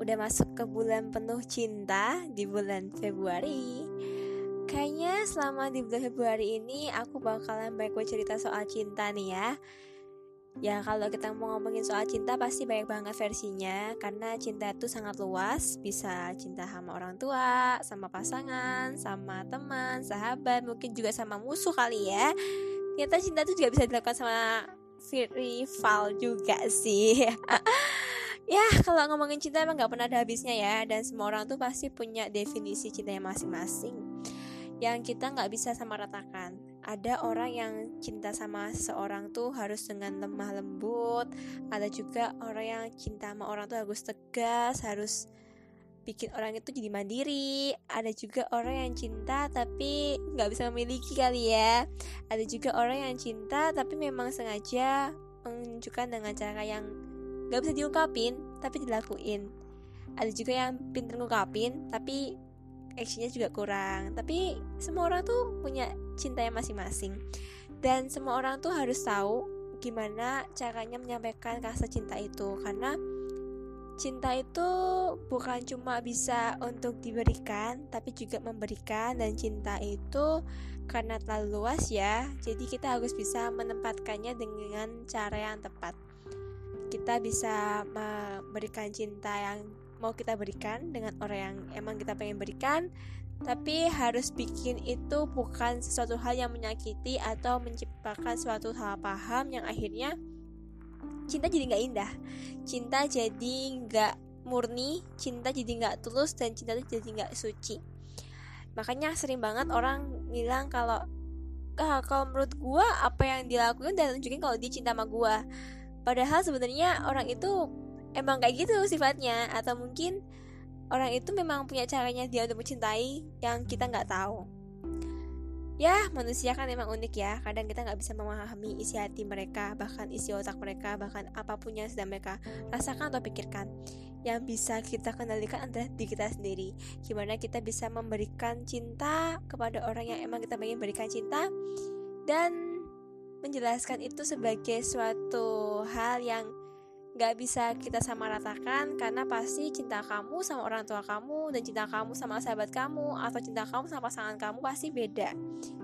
udah masuk ke bulan penuh cinta di bulan Februari. Kayaknya selama di bulan Februari ini aku bakalan banyak cerita soal cinta nih ya. Ya kalau kita mau ngomongin soal cinta pasti banyak banget versinya Karena cinta itu sangat luas Bisa cinta sama orang tua, sama pasangan, sama teman, sahabat Mungkin juga sama musuh kali ya Ternyata cinta itu juga bisa dilakukan sama rival juga sih ya kalau ngomongin cinta emang gak pernah ada habisnya ya dan semua orang tuh pasti punya definisi cintanya masing-masing yang kita nggak bisa sama ratakan ada orang yang cinta sama seseorang tuh harus dengan lemah lembut ada juga orang yang cinta sama orang tuh harus tegas harus bikin orang itu jadi mandiri ada juga orang yang cinta tapi nggak bisa memiliki kali ya. Ada juga orang yang cinta tapi memang sengaja menunjukkan dengan cara yang gak bisa diungkapin tapi dilakuin. Ada juga yang pinter ngungkapin tapi actionnya juga kurang. Tapi semua orang tuh punya cinta yang masing-masing. Dan semua orang tuh harus tahu gimana caranya menyampaikan rasa cinta itu. Karena cinta itu bukan cuma bisa untuk diberikan tapi juga memberikan. Dan cinta itu karena terlalu luas ya jadi kita harus bisa menempatkannya dengan cara yang tepat kita bisa memberikan cinta yang mau kita berikan dengan orang yang emang kita pengen berikan tapi harus bikin itu bukan sesuatu hal yang menyakiti atau menciptakan suatu salah paham yang akhirnya cinta jadi nggak indah. Cinta jadi nggak murni cinta jadi nggak tulus dan cinta itu jadi nggak suci. Makanya sering banget orang bilang kalau ah, kalau menurut gue apa yang dilakukan dan tunjukin kalau dia cinta sama gue Padahal sebenarnya orang itu emang kayak gitu sifatnya atau mungkin orang itu memang punya caranya dia untuk mencintai yang kita nggak tahu. Ya, manusia kan memang unik ya. Kadang kita nggak bisa memahami isi hati mereka, bahkan isi otak mereka, bahkan apa pun yang sedang mereka rasakan atau pikirkan. Yang bisa kita kendalikan adalah diri kita sendiri. Gimana kita bisa memberikan cinta kepada orang yang emang kita ingin berikan cinta dan menjelaskan itu sebagai suatu hal yang gak bisa kita sama ratakan karena pasti cinta kamu sama orang tua kamu dan cinta kamu sama sahabat kamu atau cinta kamu sama pasangan kamu pasti beda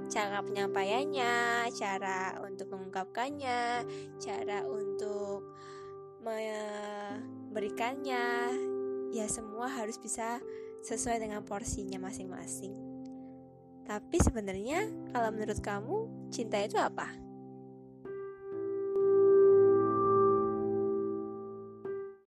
cara penyampaiannya cara untuk mengungkapkannya cara untuk memberikannya ya semua harus bisa sesuai dengan porsinya masing-masing tapi sebenarnya kalau menurut kamu cinta itu apa?